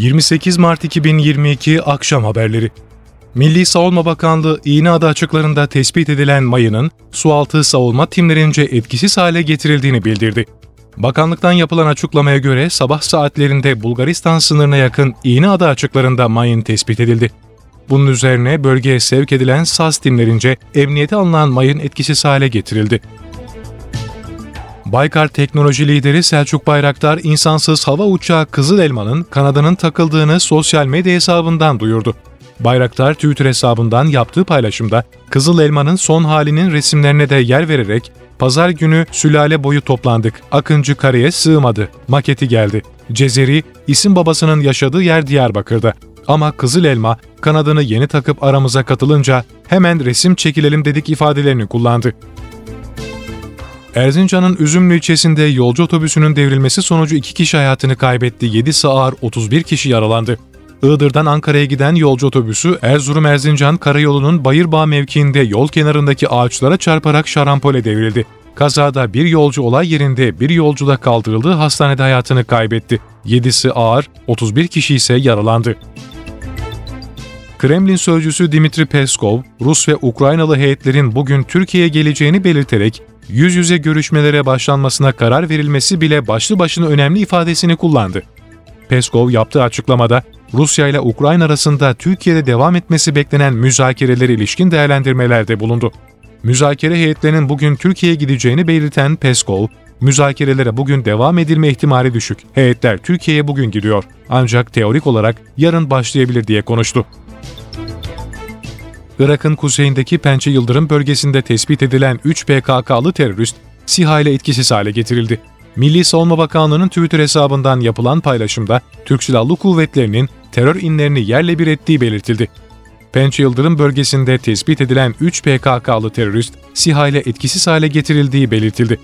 28 Mart 2022 Akşam Haberleri Milli Savunma Bakanlığı İğneada açıklarında tespit edilen mayının sualtı savunma timlerince etkisiz hale getirildiğini bildirdi. Bakanlıktan yapılan açıklamaya göre sabah saatlerinde Bulgaristan sınırına yakın İğneada açıklarında mayın tespit edildi. Bunun üzerine bölgeye sevk edilen SAS timlerince emniyete alınan mayın etkisiz hale getirildi. Baykar teknoloji lideri Selçuk Bayraktar, insansız hava uçağı Kızıl Elma'nın kanadının takıldığını sosyal medya hesabından duyurdu. Bayraktar Twitter hesabından yaptığı paylaşımda Kızıl Elma'nın son halinin resimlerine de yer vererek Pazar günü sülale boyu toplandık. Akıncı kareye sığmadı. Maketi geldi. Cezeri, isim babasının yaşadığı yer Diyarbakır'da. Ama Kızıl Elma kanadını yeni takıp aramıza katılınca hemen resim çekilelim dedik ifadelerini kullandı. Erzincan'ın Üzümlü ilçesinde yolcu otobüsünün devrilmesi sonucu iki kişi hayatını kaybetti, 7 ağır 31 kişi yaralandı. Iğdır'dan Ankara'ya giden yolcu otobüsü Erzurum-Erzincan karayolunun Bayırbağ mevkiinde yol kenarındaki ağaçlara çarparak şarampole devrildi. Kazada bir yolcu olay yerinde bir yolcu da kaldırıldığı hastanede hayatını kaybetti. 7'si ağır, 31 kişi ise yaralandı. Kremlin sözcüsü Dimitri Peskov, Rus ve Ukraynalı heyetlerin bugün Türkiye'ye geleceğini belirterek yüz yüze görüşmelere başlanmasına karar verilmesi bile başlı başına önemli ifadesini kullandı. Peskov yaptığı açıklamada Rusya ile Ukrayna arasında Türkiye'de devam etmesi beklenen müzakereleri ilişkin değerlendirmelerde bulundu. Müzakere heyetlerinin bugün Türkiye'ye gideceğini belirten Peskov, müzakerelere bugün devam edilme ihtimali düşük. Heyetler Türkiye'ye bugün gidiyor. Ancak teorik olarak yarın başlayabilir diye konuştu. Irak'ın kuzeyindeki Pençe Yıldırım bölgesinde tespit edilen 3 PKK'lı terörist SİHA ile etkisiz hale getirildi. Milli Savunma Bakanlığı'nın Twitter hesabından yapılan paylaşımda Türk Silahlı Kuvvetleri'nin terör inlerini yerle bir ettiği belirtildi. Pençe Yıldırım bölgesinde tespit edilen 3 PKK'lı terörist SİHA ile etkisiz hale getirildiği belirtildi.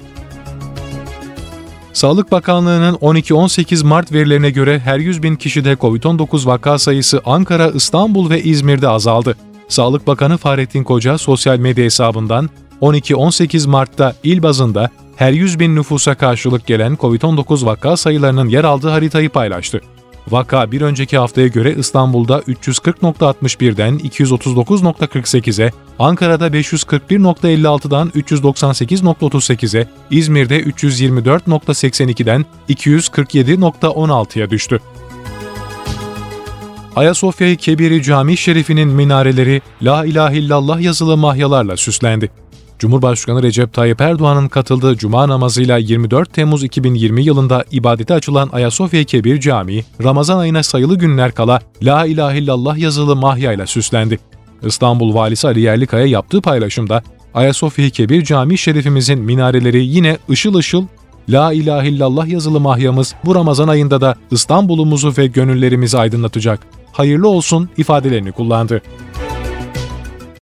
Sağlık Bakanlığı'nın 12-18 Mart verilerine göre her 100 bin kişide COVID-19 vaka sayısı Ankara, İstanbul ve İzmir'de azaldı. Sağlık Bakanı Fahrettin Koca sosyal medya hesabından 12-18 Mart'ta il bazında her 100 bin nüfusa karşılık gelen COVID-19 vaka sayılarının yer aldığı haritayı paylaştı. Vaka bir önceki haftaya göre İstanbul'da 340.61'den 239.48'e, Ankara'da 541.56'dan 398.38'e, İzmir'de 324.82'den 247.16'ya düştü. Ayasofya Kebiri Cami Şerifi'nin minareleri La İlahe illallah yazılı mahyalarla süslendi. Cumhurbaşkanı Recep Tayyip Erdoğan'ın katıldığı cuma namazıyla 24 Temmuz 2020 yılında ibadete açılan Ayasofya Kebir Camii, Ramazan ayına sayılı günler kala La İlahe illallah yazılı mahyayla süslendi. İstanbul Valisi Ali Yerlikaya yaptığı paylaşımda Ayasofya Kebir Camii şerifimizin minareleri yine ışıl ışıl La İlahe illallah yazılı mahyamız bu Ramazan ayında da İstanbul'umuzu ve gönüllerimizi aydınlatacak. Hayırlı olsun ifadelerini kullandı.